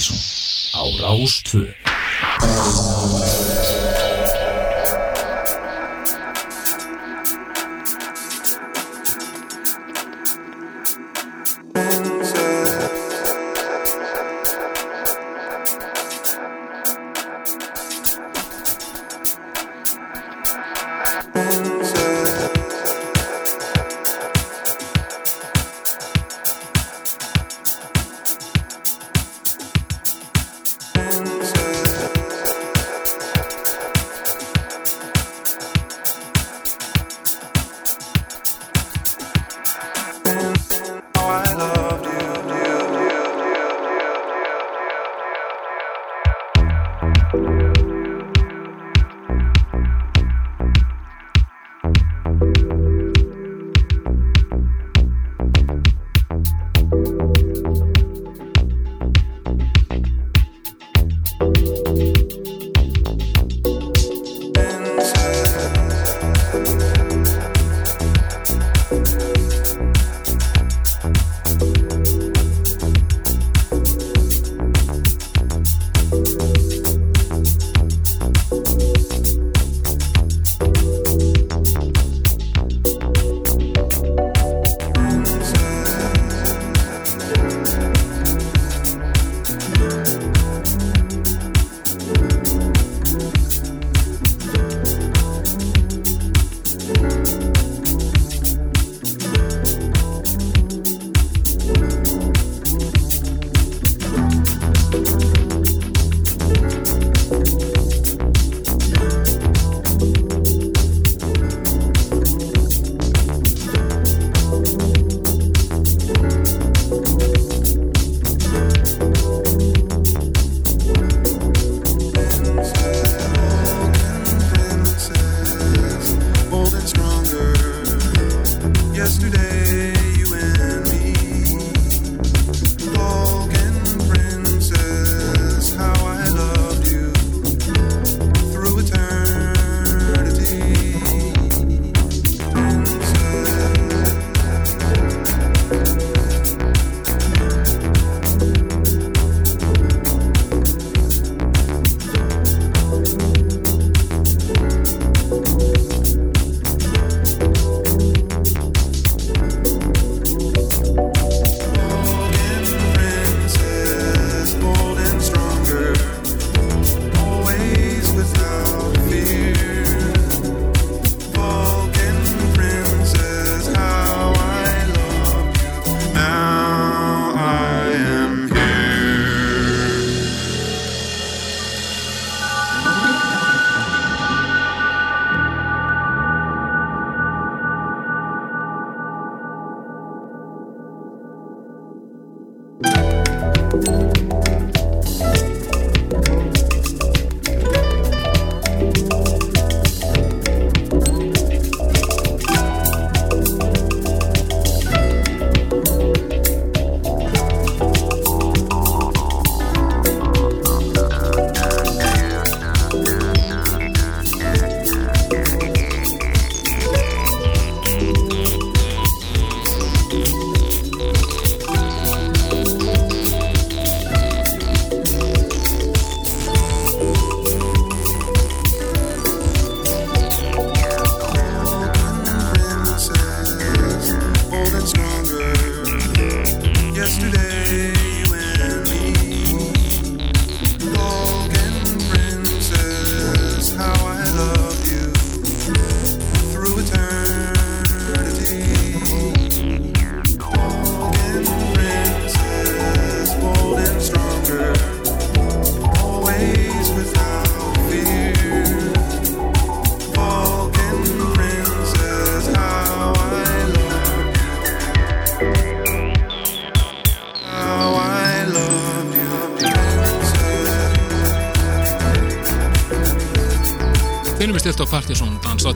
Mattísson á Rástvö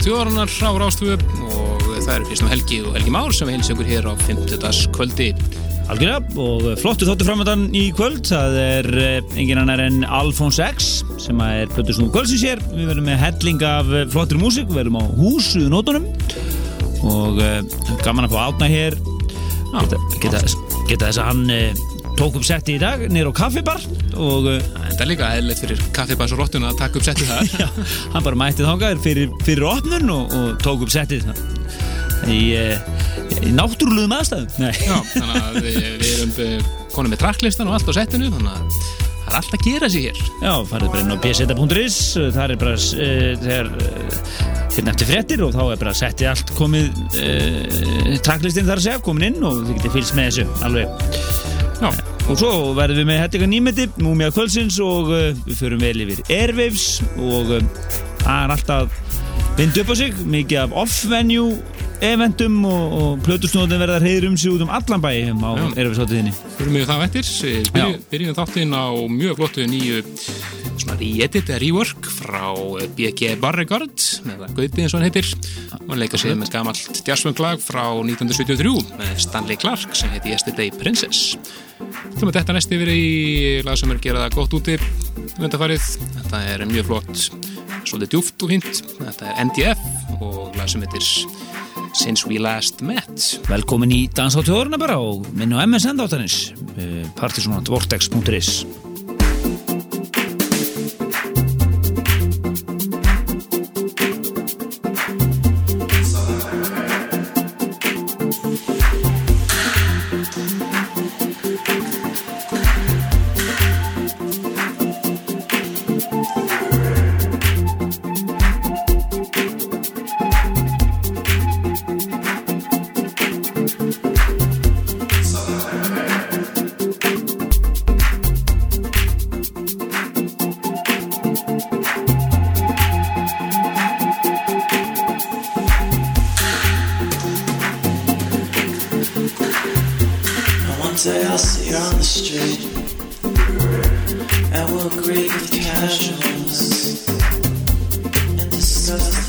Dansa á Rástvöp og það er Kristján Helgi og Helgi Már sem hilsum ykkur hér á 50. kvöldi Algjörlega og flottu þóttu framöndan í kvöld. Það er eh, engin annar en Alfons X sem er plötur snúð kvöldsins hér. Við verðum með helling af eh, flottur músik við verðum á húsuðu nótunum. Og gaman að fá átna hér. Geta, geta, geta þess að hann tók upp setti í dag nýr á kaffibar. Og það er líka eðlilegt fyrir kaffibans og rottuna að taka upp settið þar. já, hann bara mætti þángaður fyrir, fyrir opnun og, og tók upp settið í, uh, í náttúrulegum aðstæðum Nei. Já, þannig að við, við erum eh, konum með tracklistan og allt á settinu, þannig að það er allt að gera sig hér. Já, farið bara inn á bseta.is þar er bara uh, þegar uh, hérna eftir fréttir og þá er bara settið allt komið uh, tracklistin þar að segja, komin inn og þið getið fylgst með þessu alveg Og svo verðum við með hættika nýmeti, Múmia Kvölsins og uh, við förum vel yfir Airwaves og uh, það er alltaf vind upp á sig, mikið af off-venue eventum og, og plötusnóðin verða reyður um sig út um allan bæ á Já. Airwaves hátíðinni. fyrir mig það eftir. Við Byrjum, byrjum þáttinn á mjög flottu nýju svona re-edit eða rework frá eh, BG Barregard með það Gaupið eins og hann heitir og leika sér með gamalt jazzfunglag frá 1973 með Stanley Clark sem heiti Yesterday Princess Þú með þetta næst yfir í lag sem að gera það gott úti undarfarið. Þetta er mjög flott svolítið djúft og fínt þetta er NDF og lag sem heitir Since We Last Met Velkomin í Dans á tjóðurna bara og minn á MSN þáttanins, uh, partysonantvortex.is. and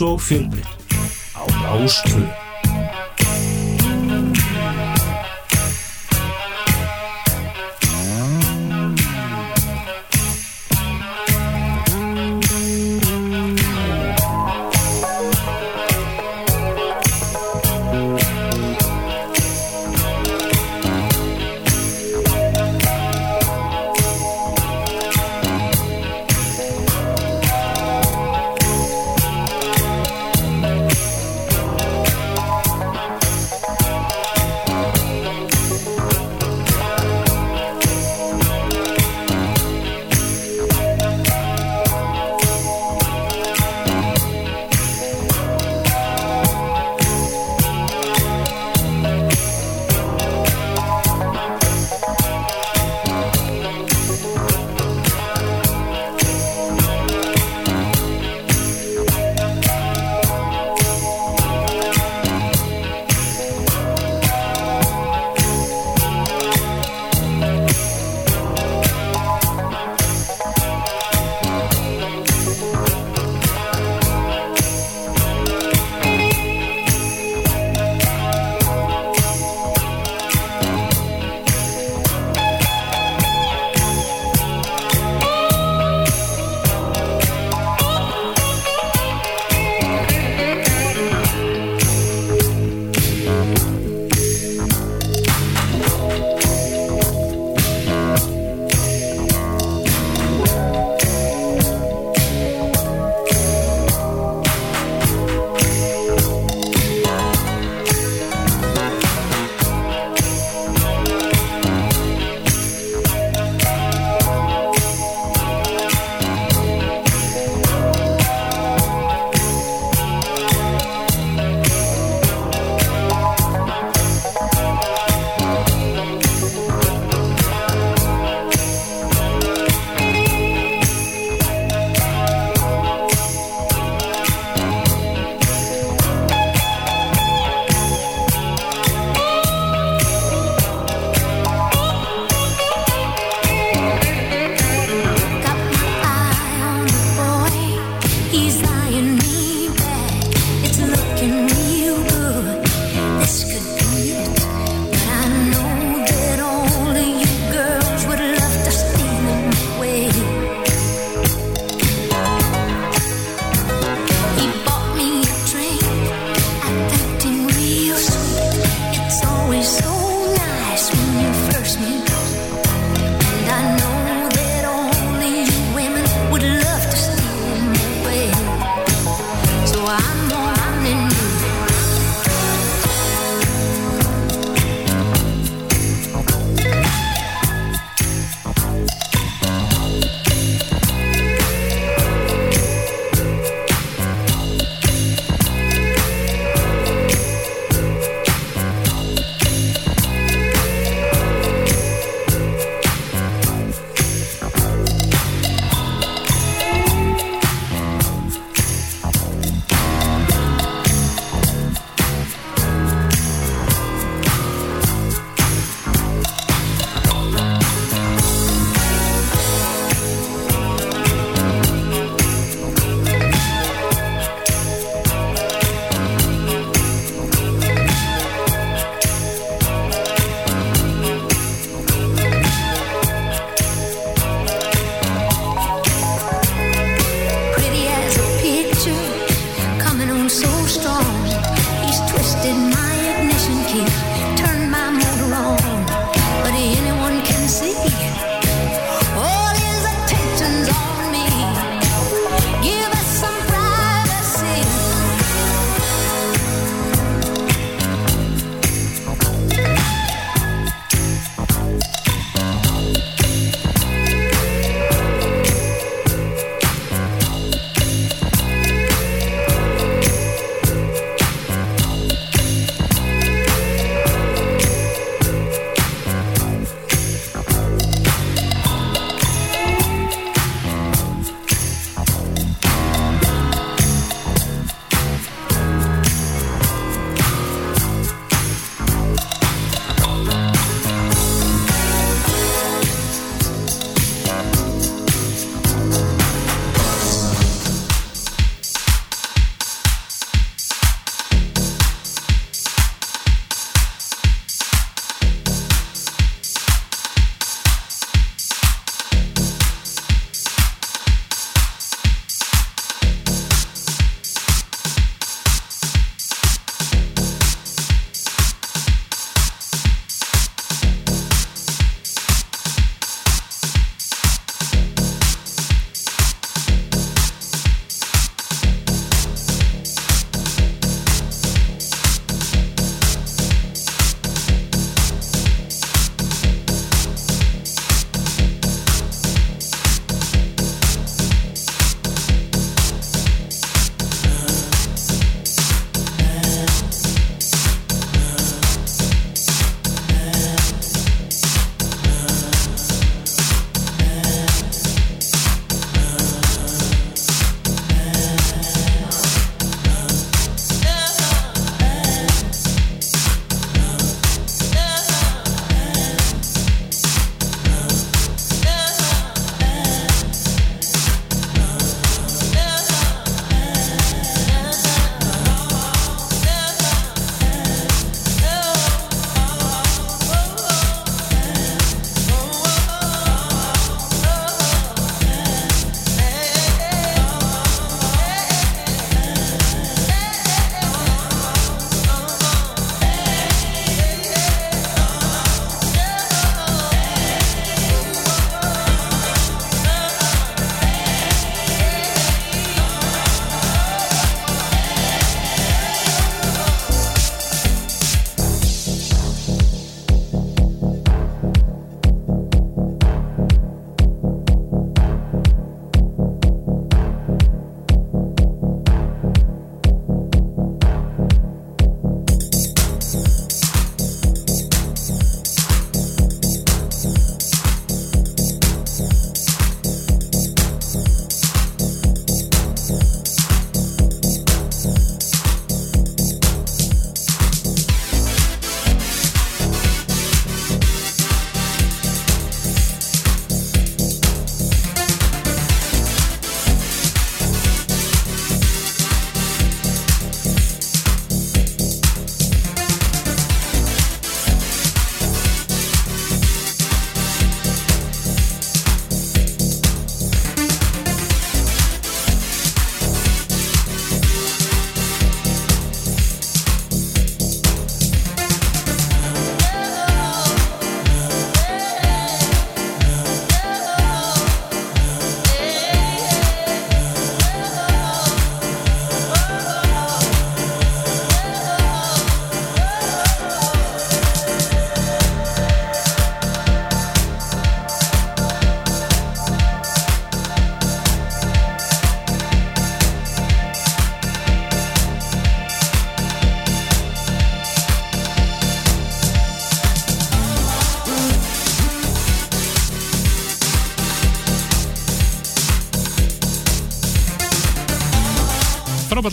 og fjölbreytt. Á Rástvö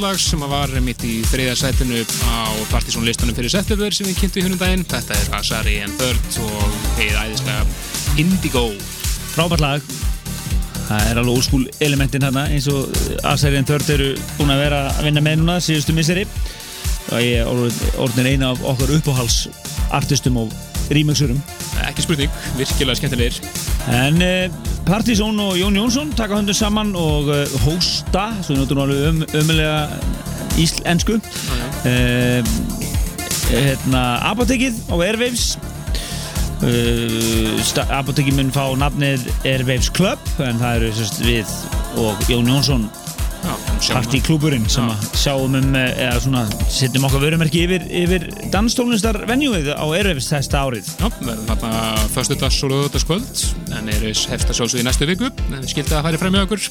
lag sem var mitt í þriðja sætinu á Partizón listanum fyrir september sem við kynntu í húnum daginn. Þetta er Asari and Third og heið æðislega Indigo. Frábært lag. Það er alveg óskúl elementin hérna eins og Asarian Third eru búin að vera að vinna með núna síðustu misseri. Og ég er orðin eina af okkar uppáhals artistum og remixurum. Ekki spurning, virkilega skemmtilegir. En uh, Partizón og Jón Jónsson taka höndum saman og uh, hósta, svo notur nú alveg um, umlega íslensku, uh, hérna, Apotekið á Airwaves. Uh, Apotekið mun fá nafnið Airwaves Club, en það eru sérst, við og Jón Jónsson partíklúburinn sem að sjáum um eh, eða svona setjum okkar vörumerki yfir, yfir danstólunistar venjúið á Airwaves þesta árið. Já, verðum þarna föstudags og lögudagskvöld en eru hefst að sjálfsögðu í næstu viku en við skildið að færi fram í okkur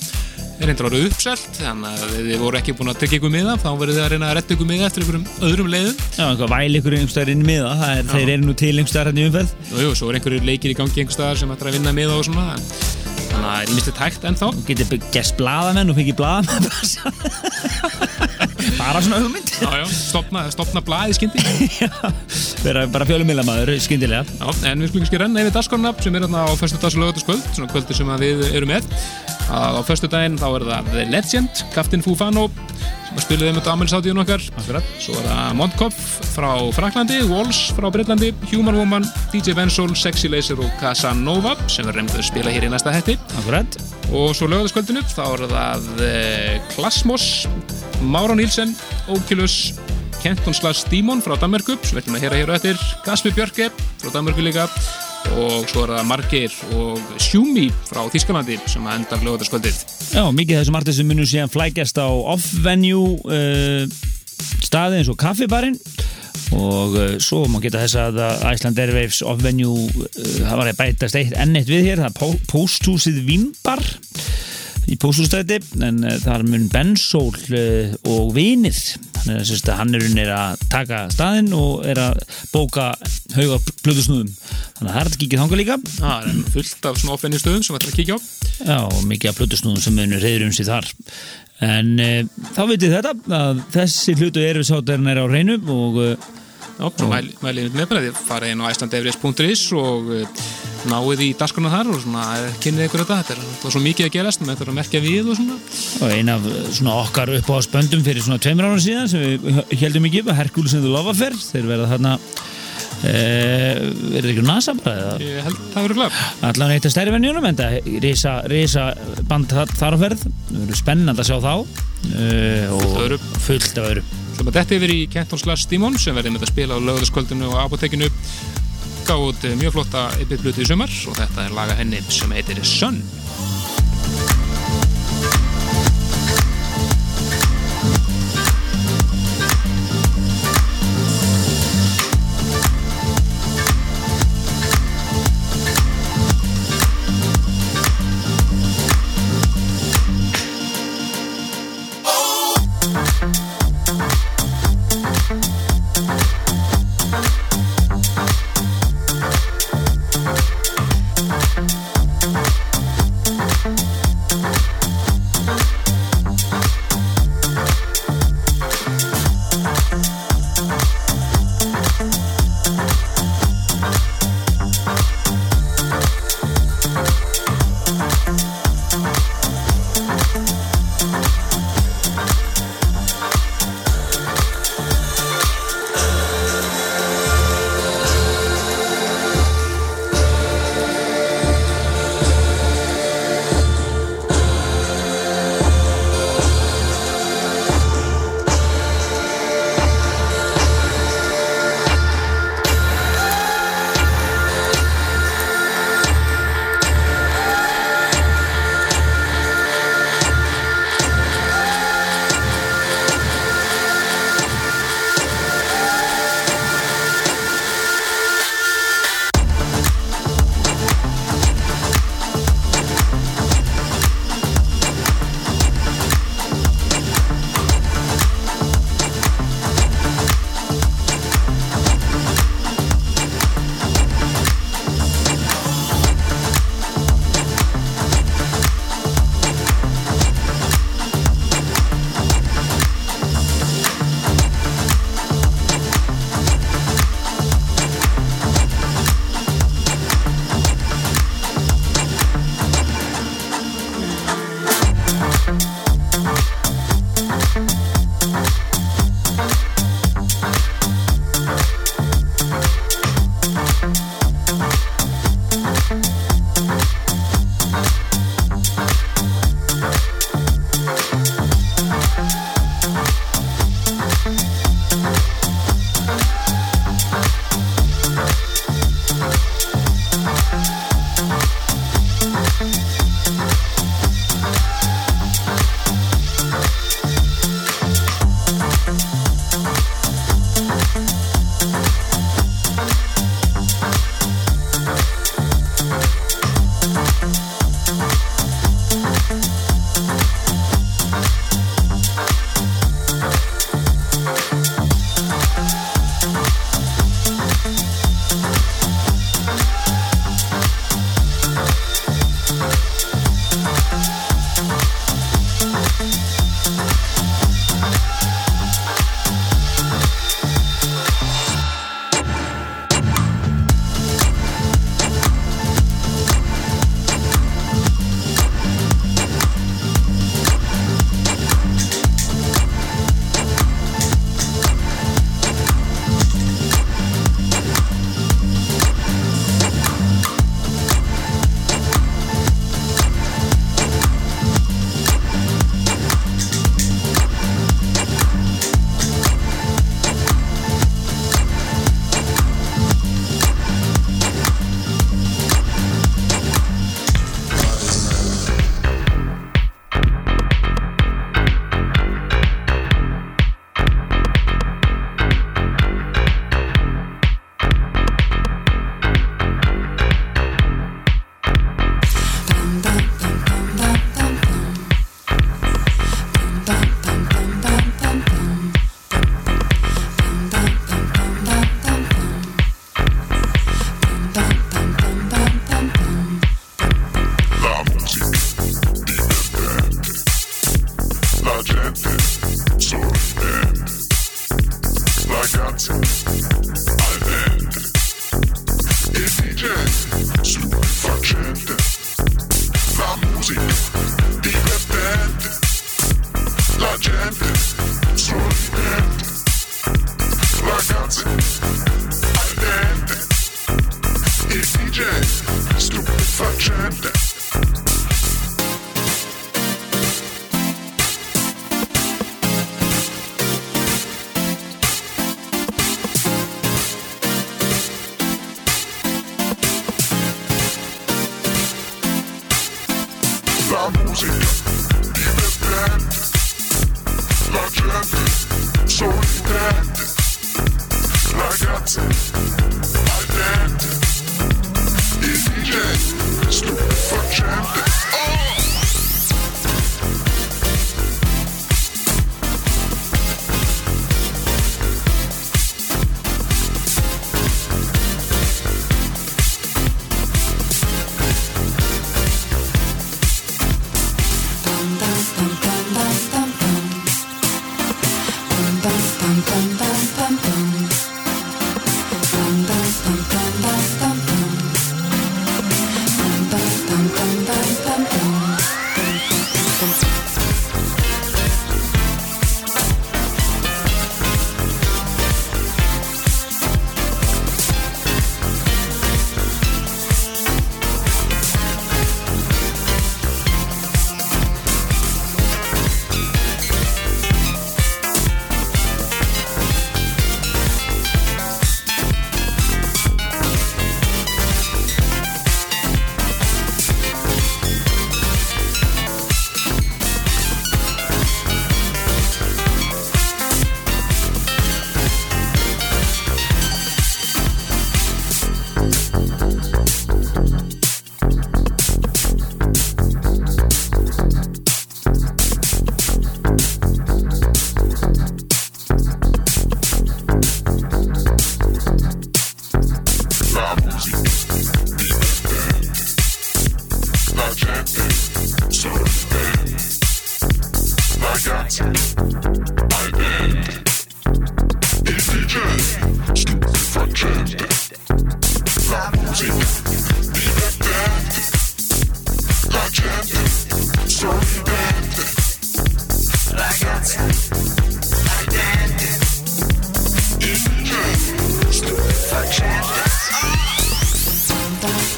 er reyndar orðið uppselt þannig að þið voru ekki búin að tryggja ykkur miða þá verður þið að reyna að retta ykkur miða eftir einhverjum öðrum leiðum. Já, eitthvað væl ykkur einhverstaðar inn í miða, er, þeir eru nú til einhverstaðar hérna í umferð. og jú, svo er einhverju leikir í gangi einhver staðar sem ætlar að vinna miða og svona þannig að er límistið tækt ennþá. Þú getur gæst blaðamenn og fengið blaðamenn. Bara svona hugmynd. Já, já, stopna, stopna blaði skyndi. Vera bara fjölumilamaður, skyndilega. Já, en við skulum ekki renna yfir dagskorna sem er þarna á föstudags og lögudagskvöld svona kvöldi sem við erum með. Að á föstudaginn þá er það The Legend Captain Fufano sem að spilaði með Damelsáttíðun okkar. Akkurat. svo er það Mondkopf frá Fraklandi Walls frá Breitlandi Human Woman, DJ Vensol, Sexy Laser og Casanova sem við reynum að spila hér í næsta hætti. Akkurat. Og svo lögðaskvöldinu þá er það eh, Klasmos Mára Nílsen, Oculus Kenton Slash Demon frá Danmarku sem við ætlum að heyra hér á eftir. Gaspi Björke frá Danmarku líka og svo er það Margeir og Sjúmi frá Þískalandi sem að enda lögðaskvöldið Já, mikið þessum artistum munum síðan flækjast á off-venue uh, staði eins og kaffibarinn. Og uh, svo má geta þess að Iceland Airwaves off-venue uh, það var að bætast eitt enn eitt við hér. Það er pósthúsið Vimbar í pósthússtæði en uh, þar mun Bensól uh, og Vinir þannig að sérst, hann er unnir að taka staðinn og er að bóka hauga blöðusnúðum þannig að það er að kíkja þanga líka. Það er fullt af svona offenni stöðum sem að kíkja á. Já, mikið af plötusnúðum sem munur reyður um sig þar. En e, þá vitið þetta að þessi hlutu erfisáttarinn er á hreinu og e, Já, svo mæli, mæli með bara því að fara inn á icelandevris.is og uh, náið í dasgrunna þar og svona uh, kynnið ykkur þetta, þetta er, er svo mikið að gerast með þetta að merkja við og svona. Og ein af eh, svona okkar upp á spöndum fyrir svona tveimur ára síðan sem við heldum ekki upp að Hercules and the Love Affair. Þeir verða þarna e, verður ekki NASA bara ég held það verður glæð allan eitt af stærri venjunum en það risa, risa band þar, þar á ferð. Það verður spennand að sjá þá e, og fullt af öðru Svo maður þetta yfir í Kenton Slash Demon sem verði með að spila á lögðaskvöldinu og apotekinu gáð eh, mjög flotta yfirblutu í sumar og þetta er laga henni sem heitir Sun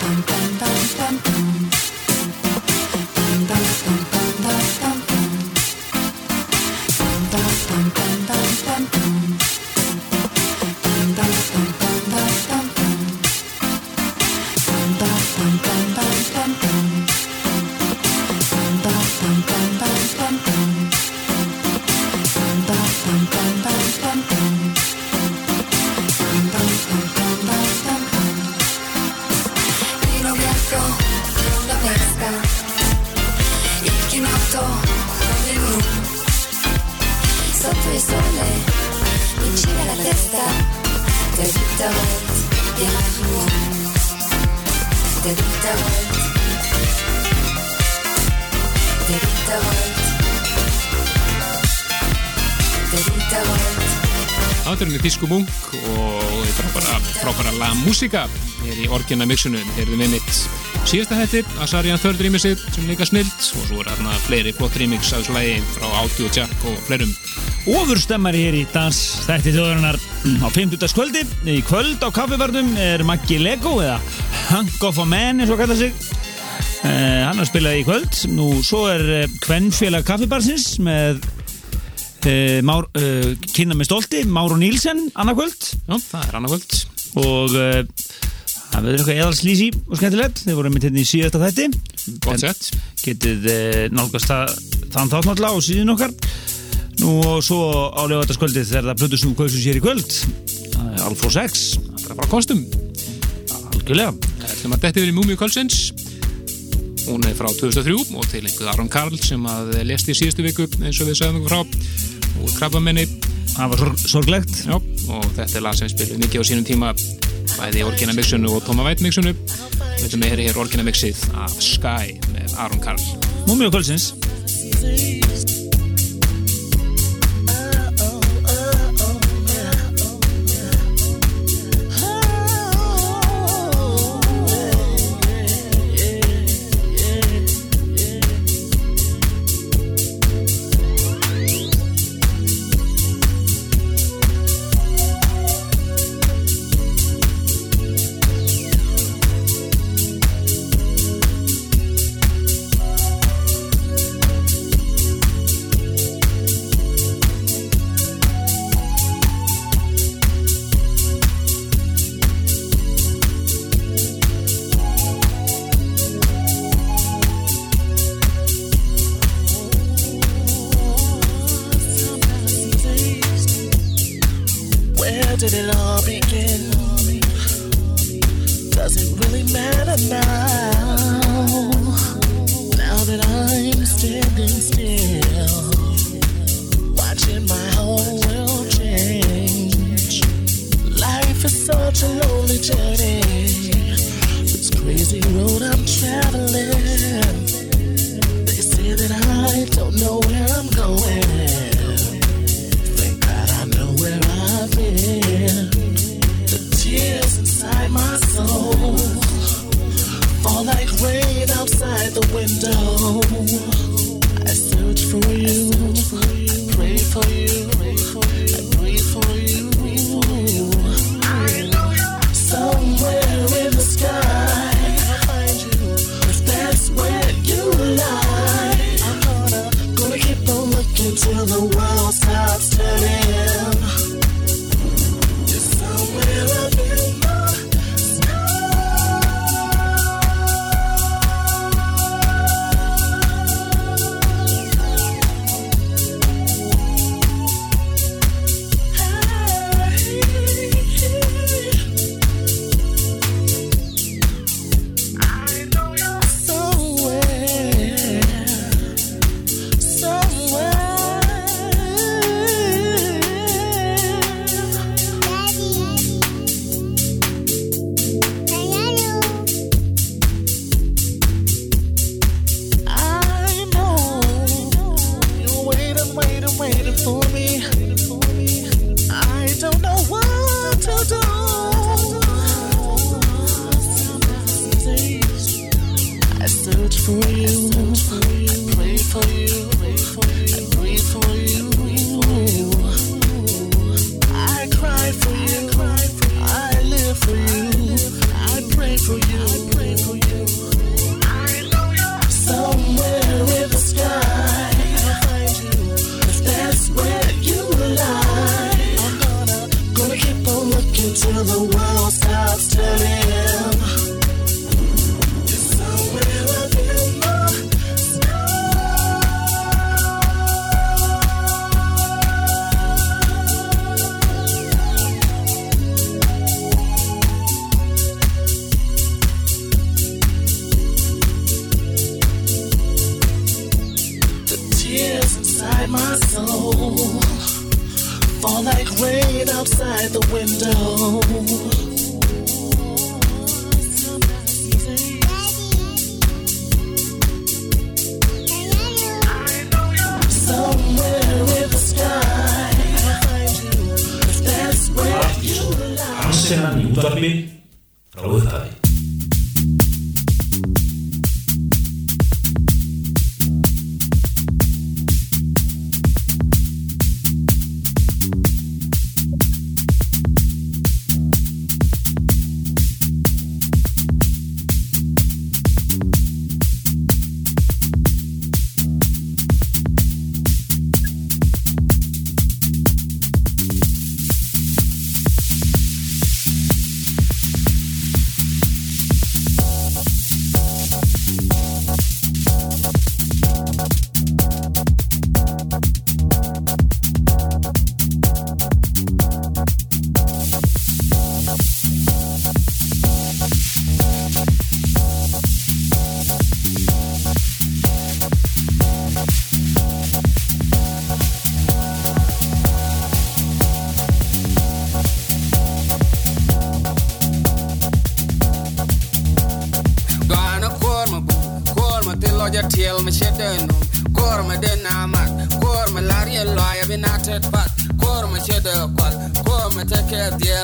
dum dum dum dum. La Musica er í orginna mixunu, heyrðum við mitt síðasta hætti, Asarian Third remixið sem líka snilt og svo er hérna fleiri flott remix af þessu lægi frá Audio Jack og fleirum. Ofurstemmari hér í dans þætti þjóðarinnar á 50. kvöldi í kvöld á kaffibarnum er Maggi Lego eða Hunk of a Man eins og kalla sig. Uh, hann har spilað í kvöld. Nú svo er uh, Kvennfélag kaffibarsins með uh, Már, uh, kynna með stolti Máru Nílsen annarkvöld Já, það er annarkvöld og uh, það verður eitthvað eðalslýsi og skemmtilegt. Þeir voru með hérna í síðasta þætti. Gott sett getið uh, nálgast það þann þátt náttúrulega á síðun okkar. Nú og svo á lögataskvöldið þegar það plutur sem kvöldsum sér í kvöld. Er Alfró 6 Það er bara kostum. Algjörlega. Að detti verið Múmiu Kölsins Hún er frá 2003 og til einhver Aron Karl sem að lesti í síðustu viku eins og við sagðum ykkur frá. Og krabbamenni það var sorg, sorglegt. Já, og þetta er lag sem spilum mikið á sínum tíma bæði Orgina Mixunu og Tóma Væt Mixunu Við að heyra hér Orgina Mixið af Sky með Aron Karl. Múmi og kvöldsins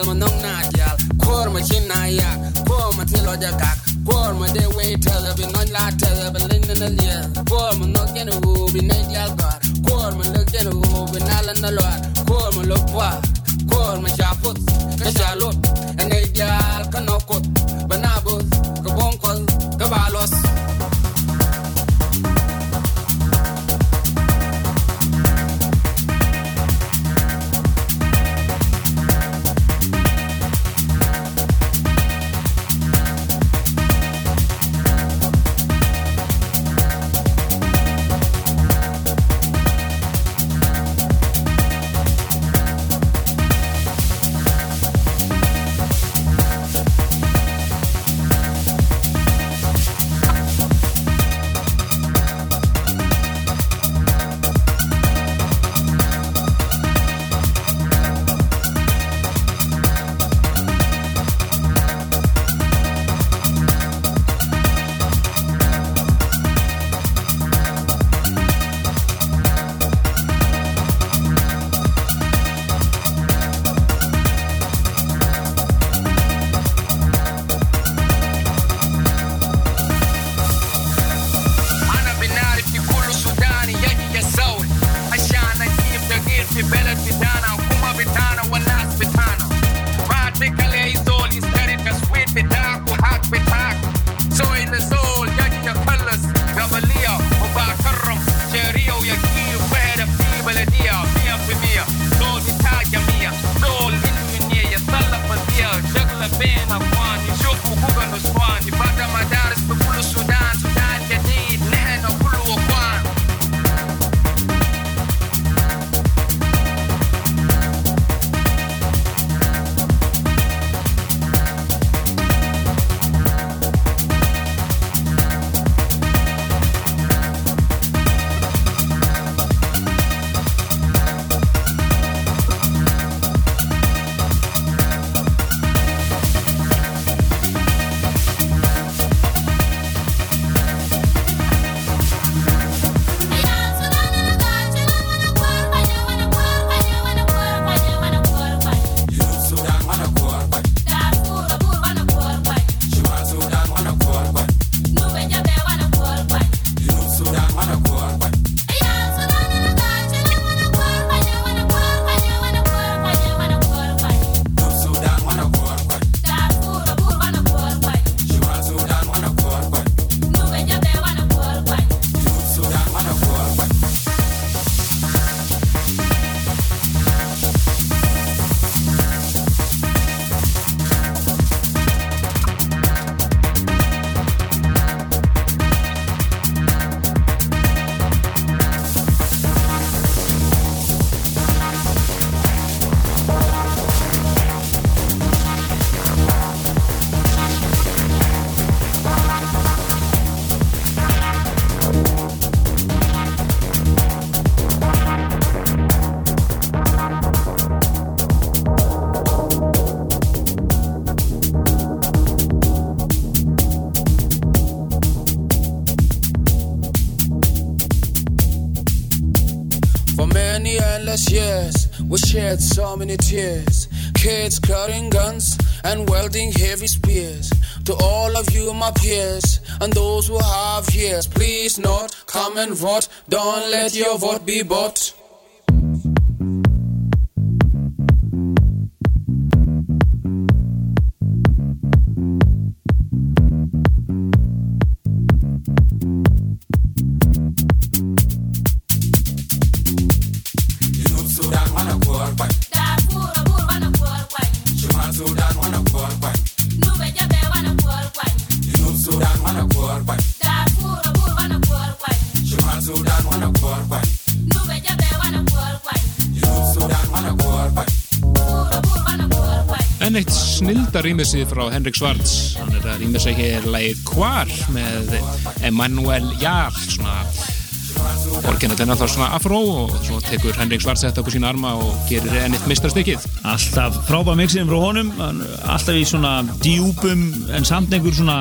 ma nong na jal kor ma chin na ya kor ma tilo ja kak kor ma de we tele bi non la tele bi lin na lia kor ma nok gen wu bi ne jal gar kor ma lok gen wu bi na la na lor kor ma lok wa kor ma cha put ka cha lot ene jal ka nokot banabus ka bonkol ka balos countless years, we shed so many tears. Kids carrying guns and wielding heavy spears. To all of you, my peers, and those who have ears, please not come and vote. Don't let your vote be bought. Snilda rýmisið frá Henrik Svarts hann er að rýmisa hér lagið Hvar með Emanuel Jarl svona orginat hennar þá svona afró og svo tekur Henrik Svarts þetta upp á sína arma og gerir enn eitt mistarstykkið Alltaf frábæð mixin frá honum alltaf í svona djúpum en samt einhver svona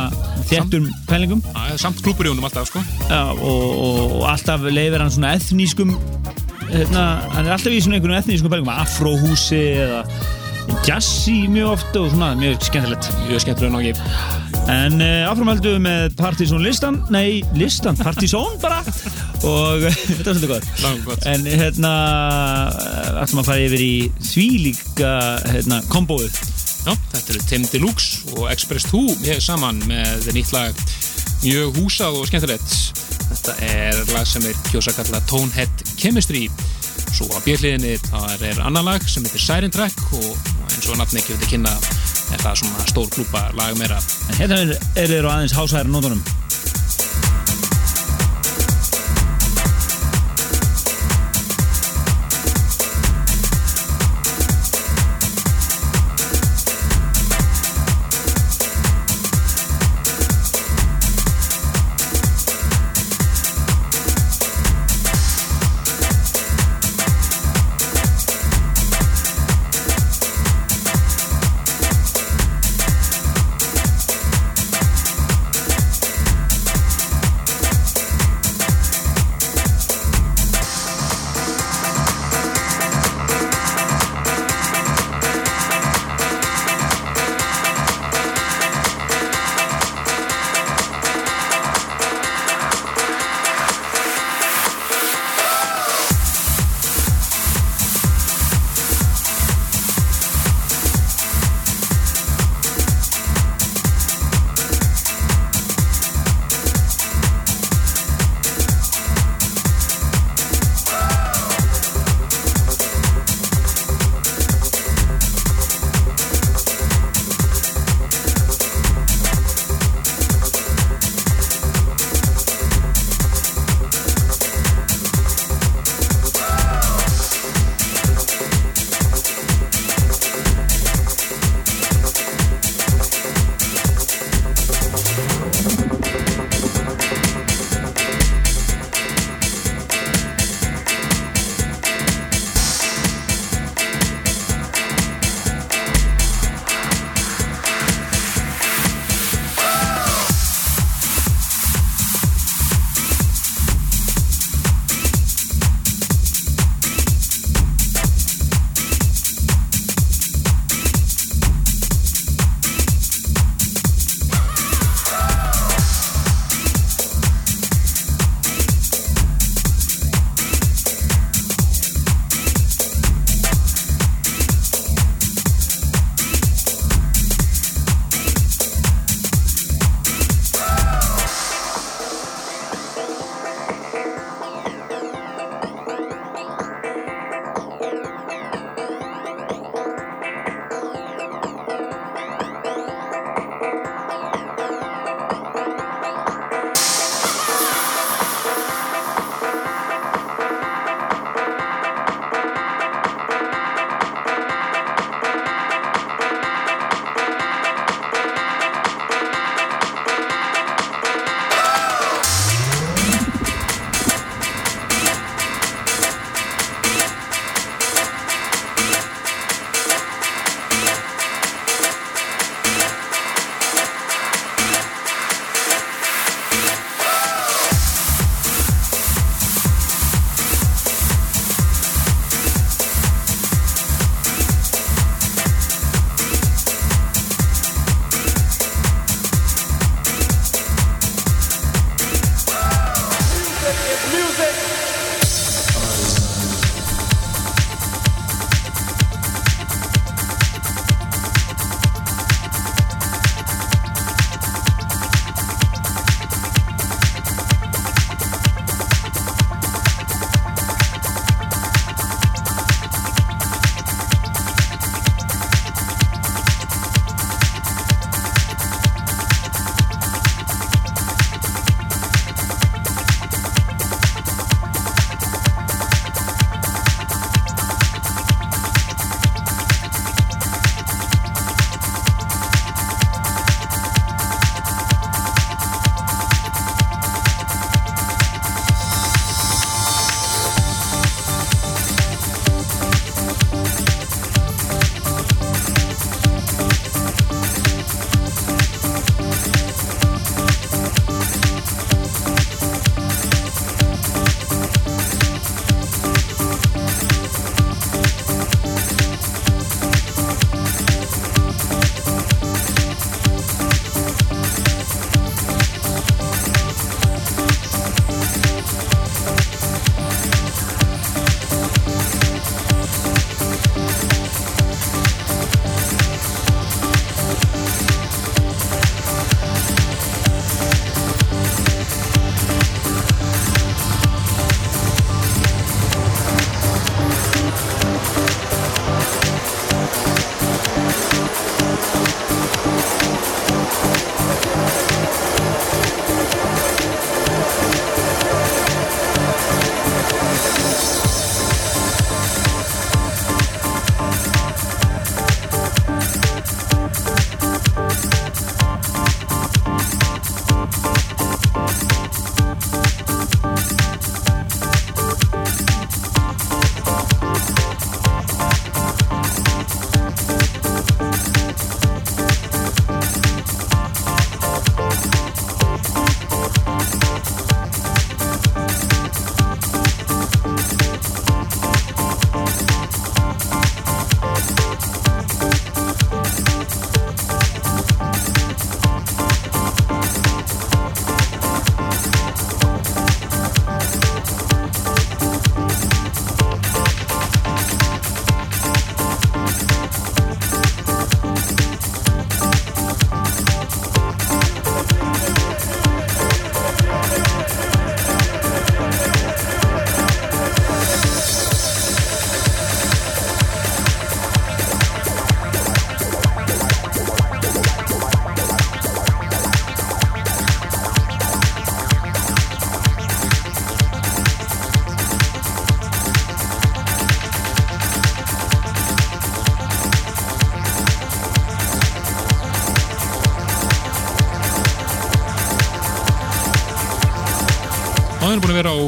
þéttum pælingum. Það er samt klúpur í honum alltaf sko. Já, og, og, og alltaf leifir hann svona etnískum hérna, hann er alltaf í svona einhvern etnískum pælingum afróhúsi eða jazzy mjög oft og svona mjög skemmtilegt. Mjög skemmtilega nokkið En uh, áframhaldum við með Partizón listan, nei, listan, Partizón bara. Og þetta var svolítið gott. En hérna, uh, ætlum að fara yfir í því líka hérna, kombóið. Já, þetta eru Tim Deluxe og Express 2 mjög saman með nýtt lag. Mjög húsað og skemmtilegt. Þetta er lag sem er kjósa kalla Tonehead Chemistry svo á bjöliðinni þar er annar lag sem heitir Siren Track og eins og nafni ekki veitir kynna það svona stór klúpa lag meira En hérna er, þeir á aðeins hásæðar nótunum.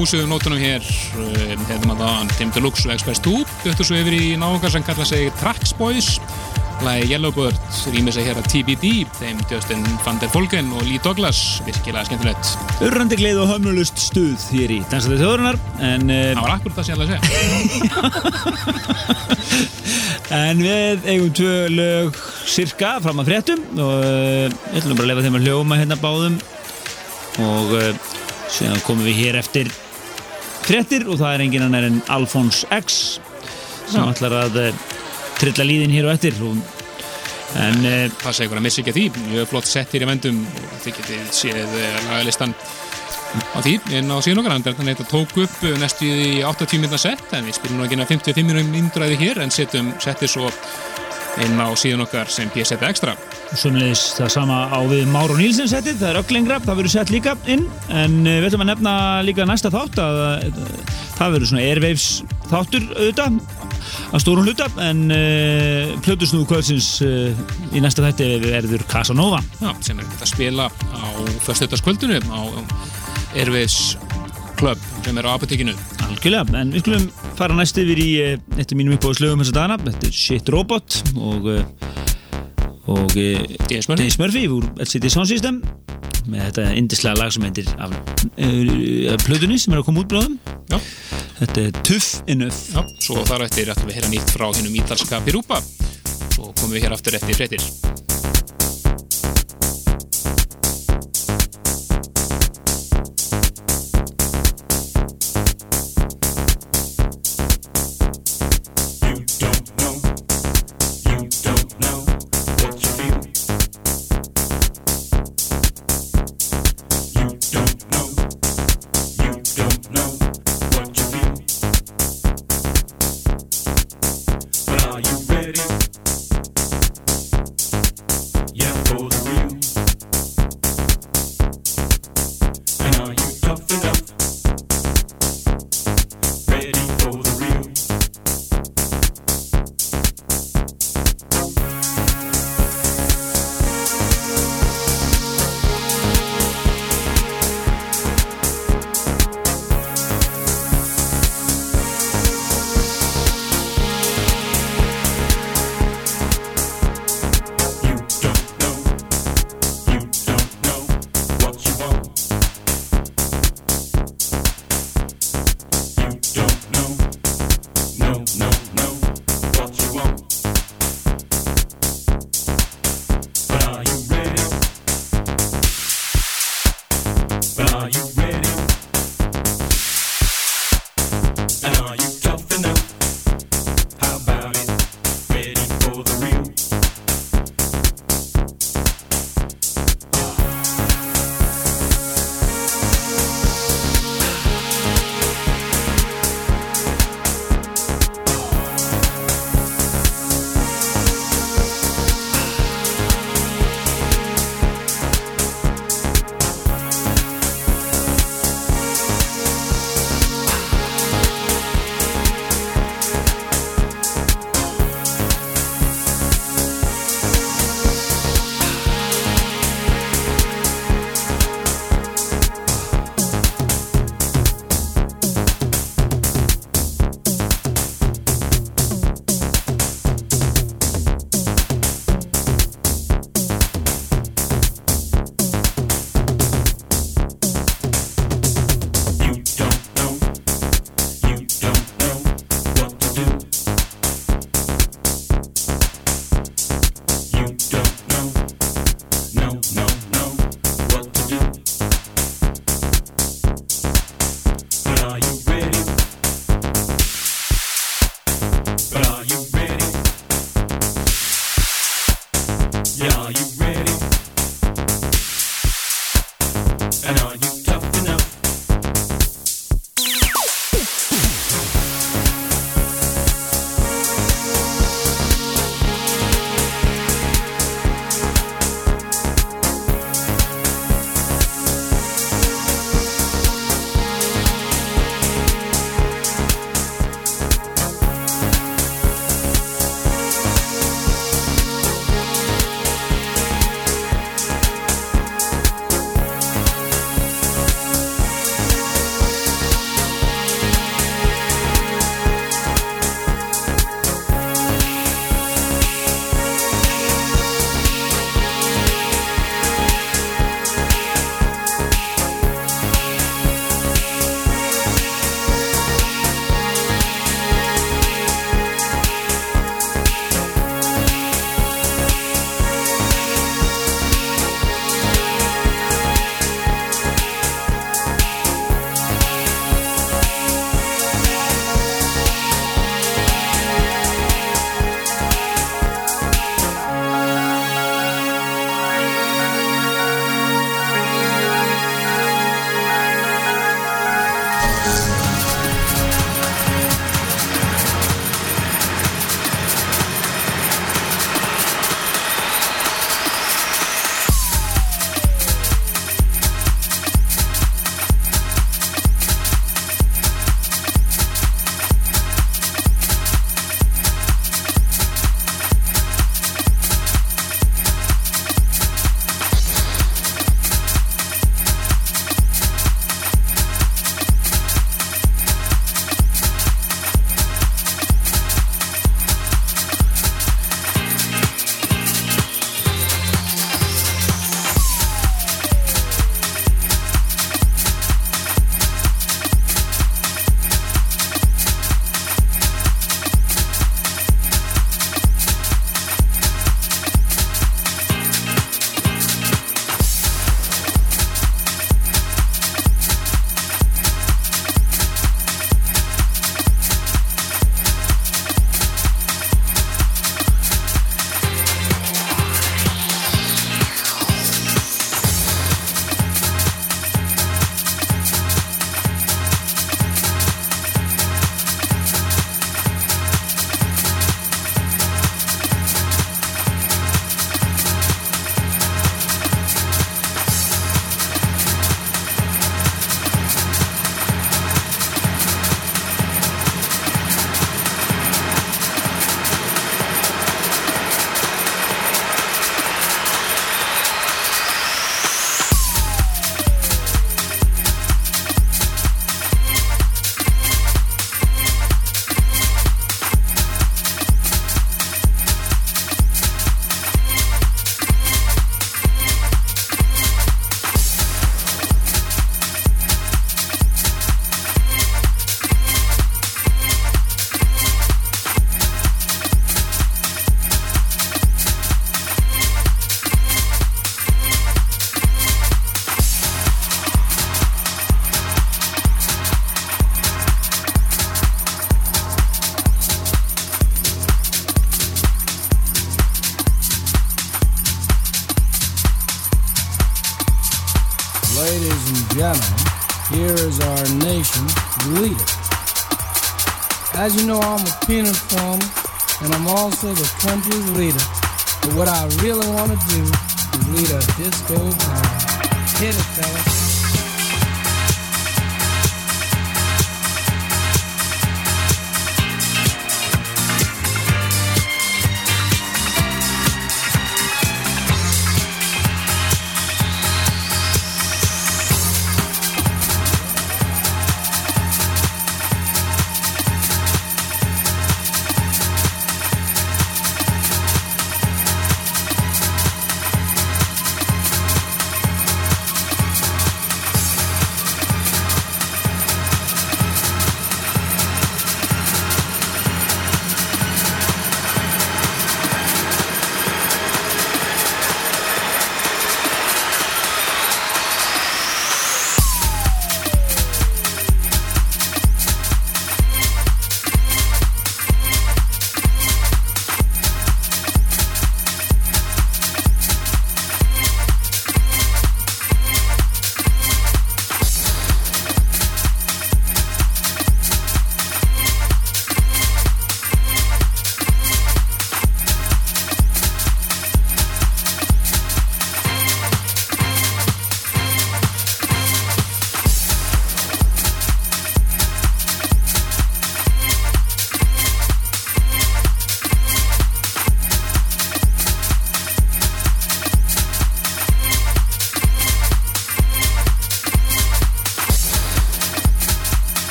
Húsið um nótunum hér um, hefðum að það Tim Deluxe og Express 2 byttu svo yfir í náungar sem kalla sig Trax Boys. Lagi Yellowbird rýmið sig hér að TBD þeim Justin van der Folgen og Lee Douglas virkilega skemmtilegt. Urrandi gleð og höfnulust stuð hér í Dansaði þjóðurinnar en, uh, það var akkurat það sem ég ætla að segja. En við eigum tvö lög cirka fram að fréttum og uh, við ætlum bara að lefa þeim að hljóma hérna báðum. Og uh, síðan komum við hér eftir fréttir og það er enginn annar en Alphonse X sem Já. ætlar að uh, trilla líðin hér og eftir. Og, en það segir ykkur að missa ekki að því. Mjög flott sett hér í vendum og þið getið séð eh, lagalistan á því en á síðan okkar. Þannig að þetta tók upp eh, næstu í 80 minna sett en við spilum nú ekki inn að 55 minnum hér en setjum settir svo inn á síðan okkar sem PSF Extra Sumleis það sama á við Máru Nílsen settið, það er öll lengra, það verður sett líka inn. En uh, við ætlum að nefna líka næsta þátt að uh, það verður svona Airwaves þáttur auðvitað að stórum hluta. En uh, plötusnúðu kvöldsins uh, í næsta þætti verður Casanova. Já, sem er að spila á föstudagskvöldinu á Airways Club sem er á apotekinu. Algjörlega, en við skulum fara næst yfir í uh, af mínum uppáðslögum þessa dagana, þetta er Shit Robot og og Dennis Murphy. Dennis Murphy úr LCD Sound System. Með þetta indislega lag sem heitir af uh, plötunni sem er að koma út bráðum Já, Þetta er Tuff Enough. Já, svo þar eftir ætlum við að heyra nýtt frá hinnum ítalska Pirúpa svo komum við hér aftur eftir fréttir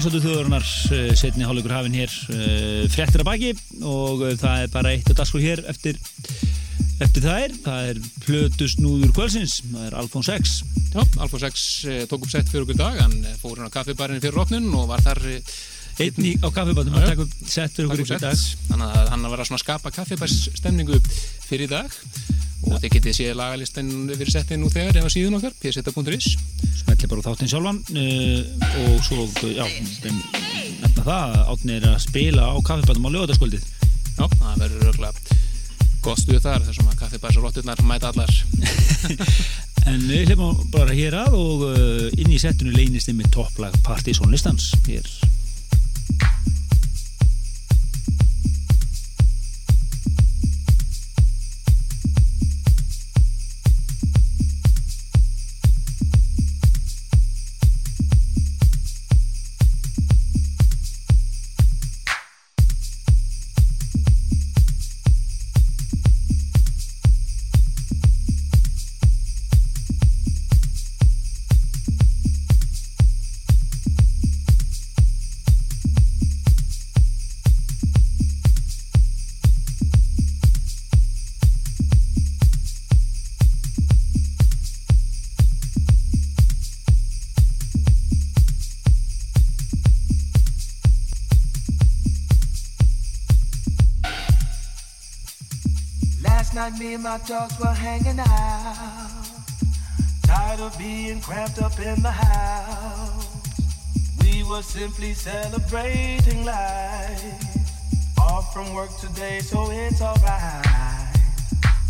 Ádansöldu þjóðurinnar uh, setni hálfleikur hafinn hér uh, fréttir að baki og uh, það er bara eitt að dagskrá hér eftir, eftir það er það er plötust núður kvölsins það er Alfons X. Já, 6 eh, tók upp sett fyrir okkur dag. Hann eh, fór hann á kaffibarinn fyrir opnun og var þar eh, einn í, á að já. taka upp sett fyrir okkur Takk dag. Þannig að hann var að skapa kaffibærstemningu fyrir dag. Og þið getið séð lagalistin fyrir settin nú þegar ef að síðun okkar, pseta.is smelli bara þáttinn sjálfan uh, og svo, já, þeim nefna það að átni er að spila á kaffibátum á lögataskvöldið Já, það verður örgulega gott stuð þar þar sem að kaffibærsrotturnar mæta allar. En við hlifum bara hér að og uh, inn í settinu leynist þeim með topplag Partizón listans. Hér me and my dogs were hanging out. Tired of being cramped up in the house. We were simply celebrating life. Off from work today, so it's alright.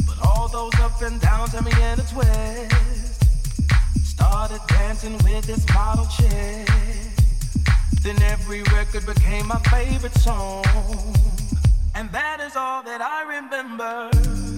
But all those up and downs had me in a twist. Started dancing with this model chick. Then every record became my favorite song. And that is all that I remember.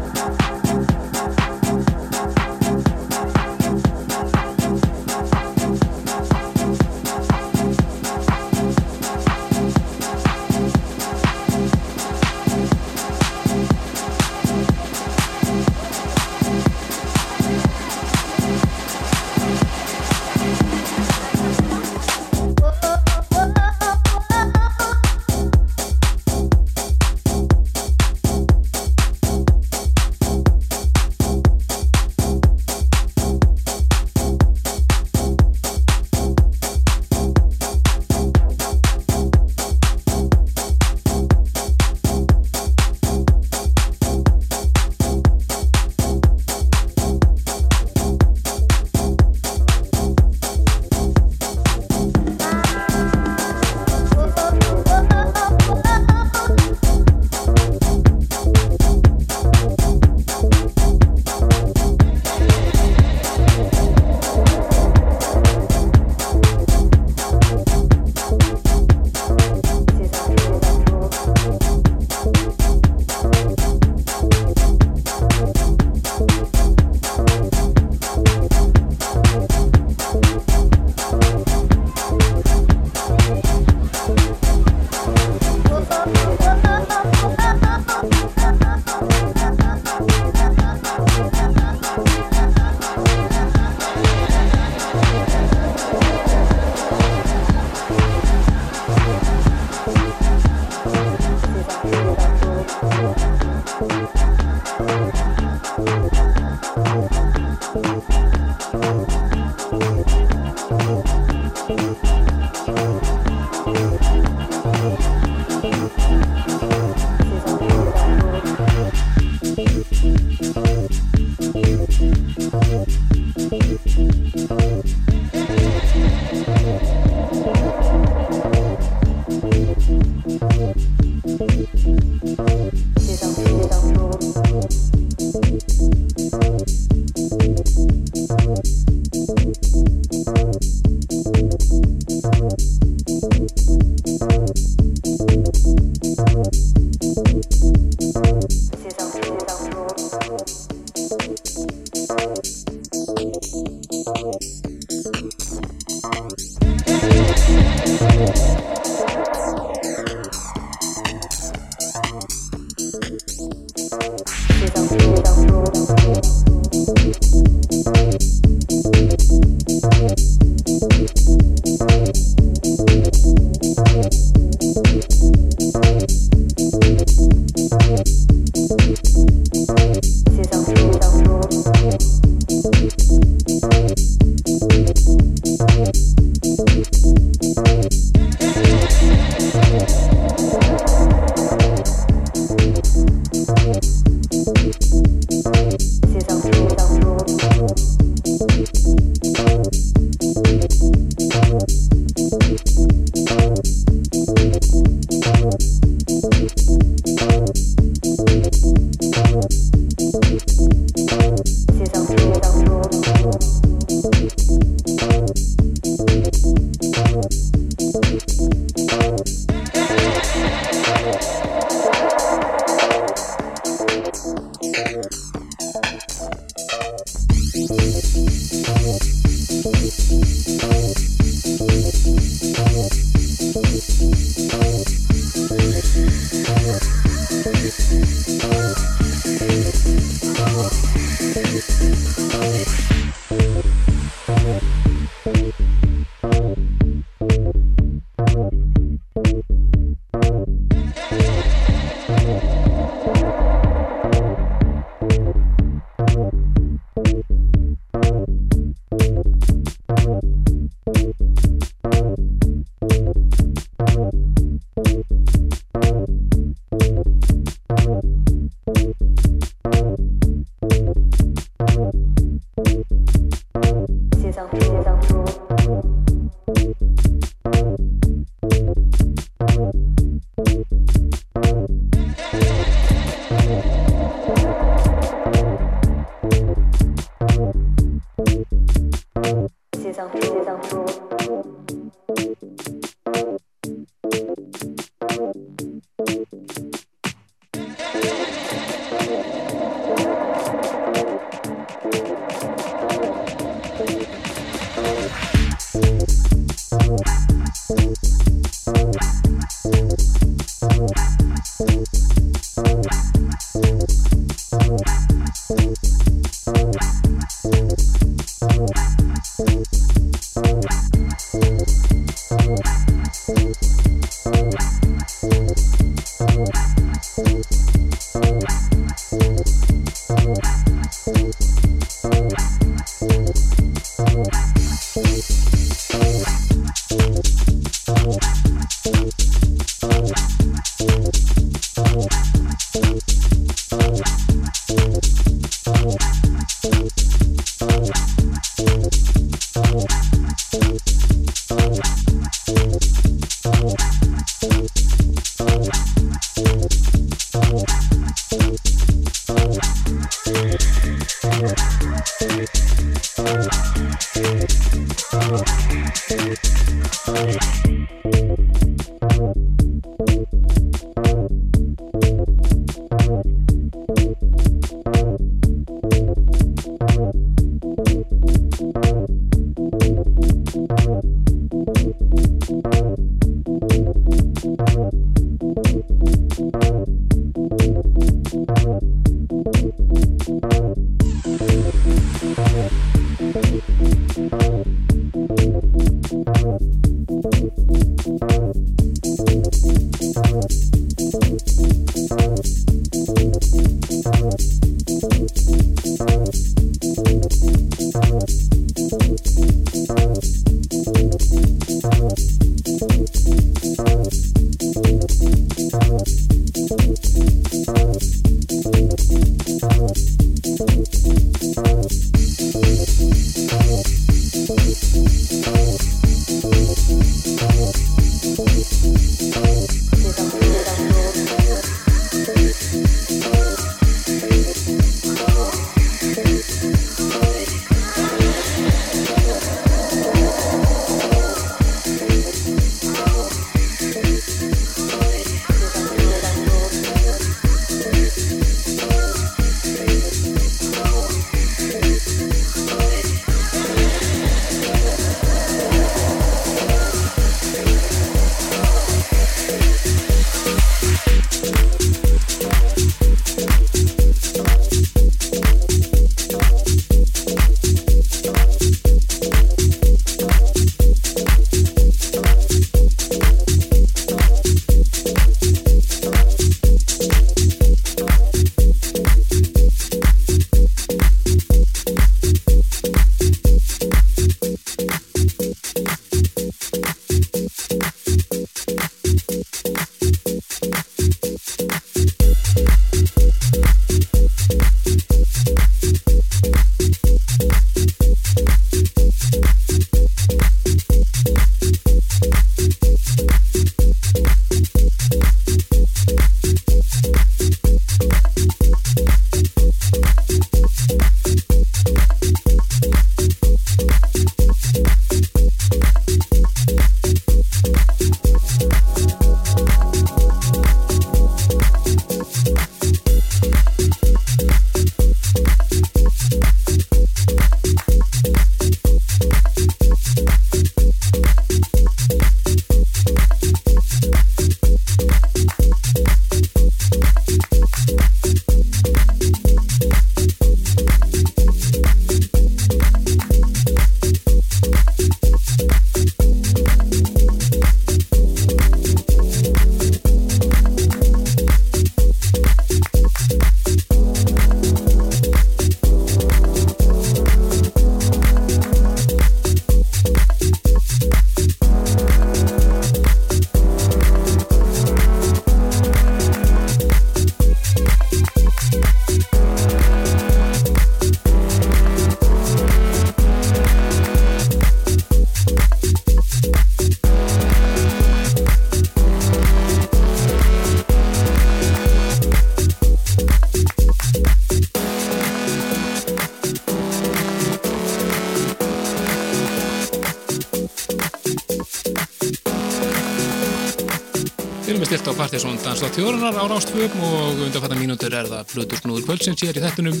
Dansdótt Þjóðrunar á Rástfjöfum og undanfattan mínútur er það Plutur Snúður Pölsins hér í þettunum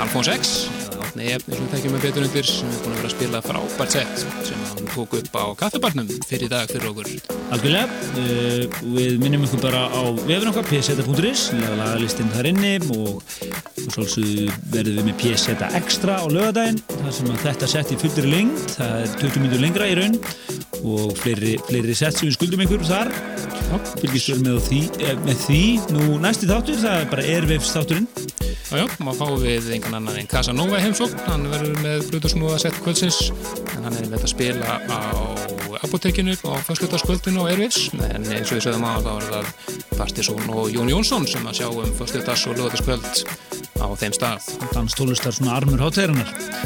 Alfons X, Átni Efni sem tekjum með betur undir sem er búin að vera að spila frábært sett sem hann tók upp á kaffibarnum fyrir dag fyrir okkur. Algjörlega, uh, við minnum ykkur bara á vefun okkar pseta.is, lagalistinn þar inni og, svolítið verðum við með pseta extra á lögadaginn þar sem þetta sett í fullri lengd, það er 20 minnur lengra í raun og fleiri, fleiri sett sem við skuldum ykkur þar fylgist vel með því, með því nú næsti þáttur, það er bara Airwaves þátturinn Já, já, maður fáum við einhvern annan en Casanova heimsókn, hann verður með Blutusnúða sett kvöldsins, en hann er með að spila á apotekinu á fyrstutaskvöldinu á Airwaves, en eins og við sögum að þá er það Partisón og Jón Jónsson sem að sjá um fyrstutas og lögataskvöld á þeim stað. Dans tólustar svona armur hátæðarinnar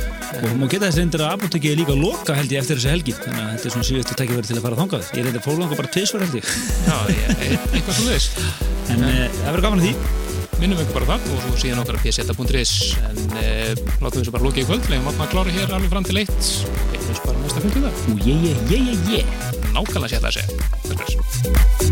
og maður geta þess reyndir að apotekið er líka loka held ég eftir þessu helgi. Þannig að þetta er svona síðustu tækifæri til að fara þangað. Ég reyndi að fólanga bara tvisvar held ég. Já, ég, eitthvað svo veist. en e, það verður gaman að því. Minnum ykkur bara það og svo síðan okkar að pseta.is en e, látum við þessu bara lokið í kvöld. Leiðum að klára hér alveg fram til eitt. Þessu bara næsta fundið það. og ég, ég, ég, ég, ég Nákvæmlega sé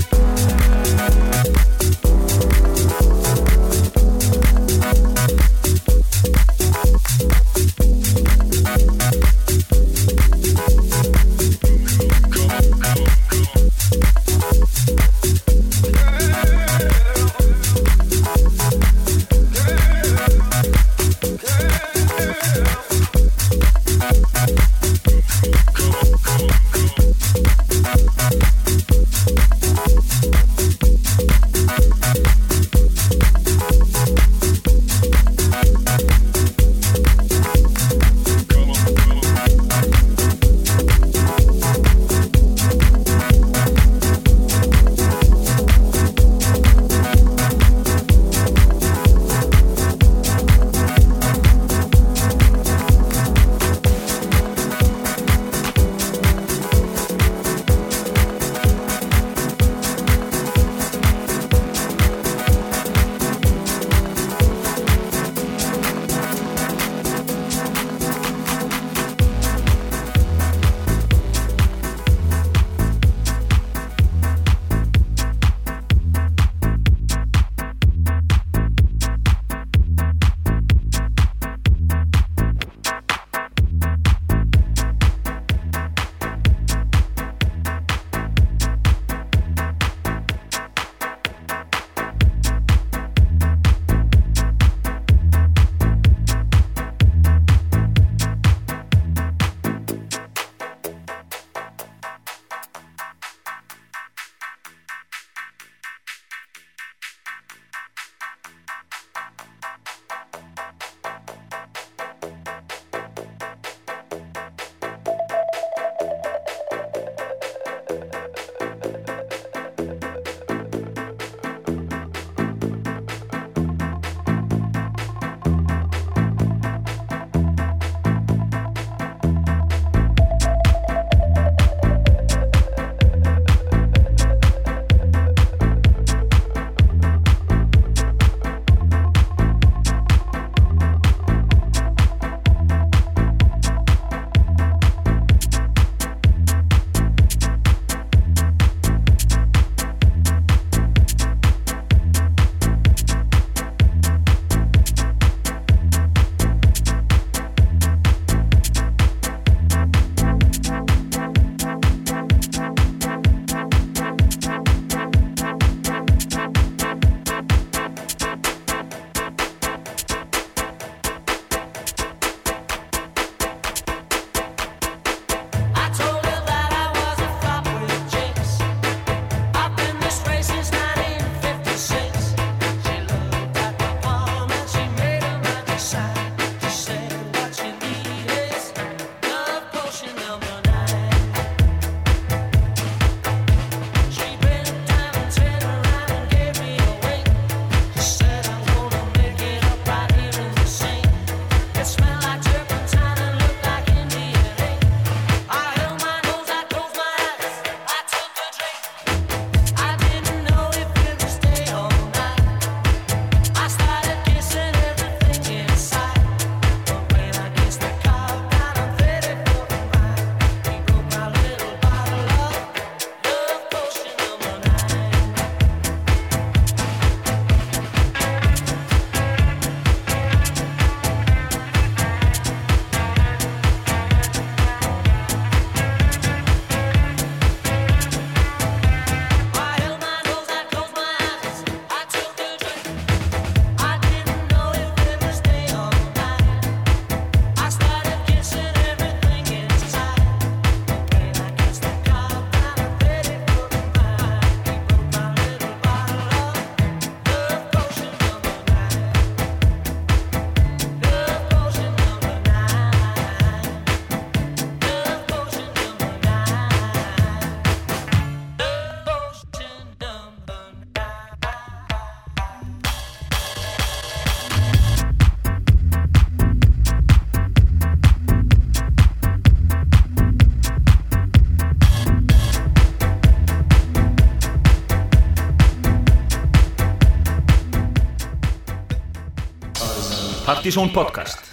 Partisón podcast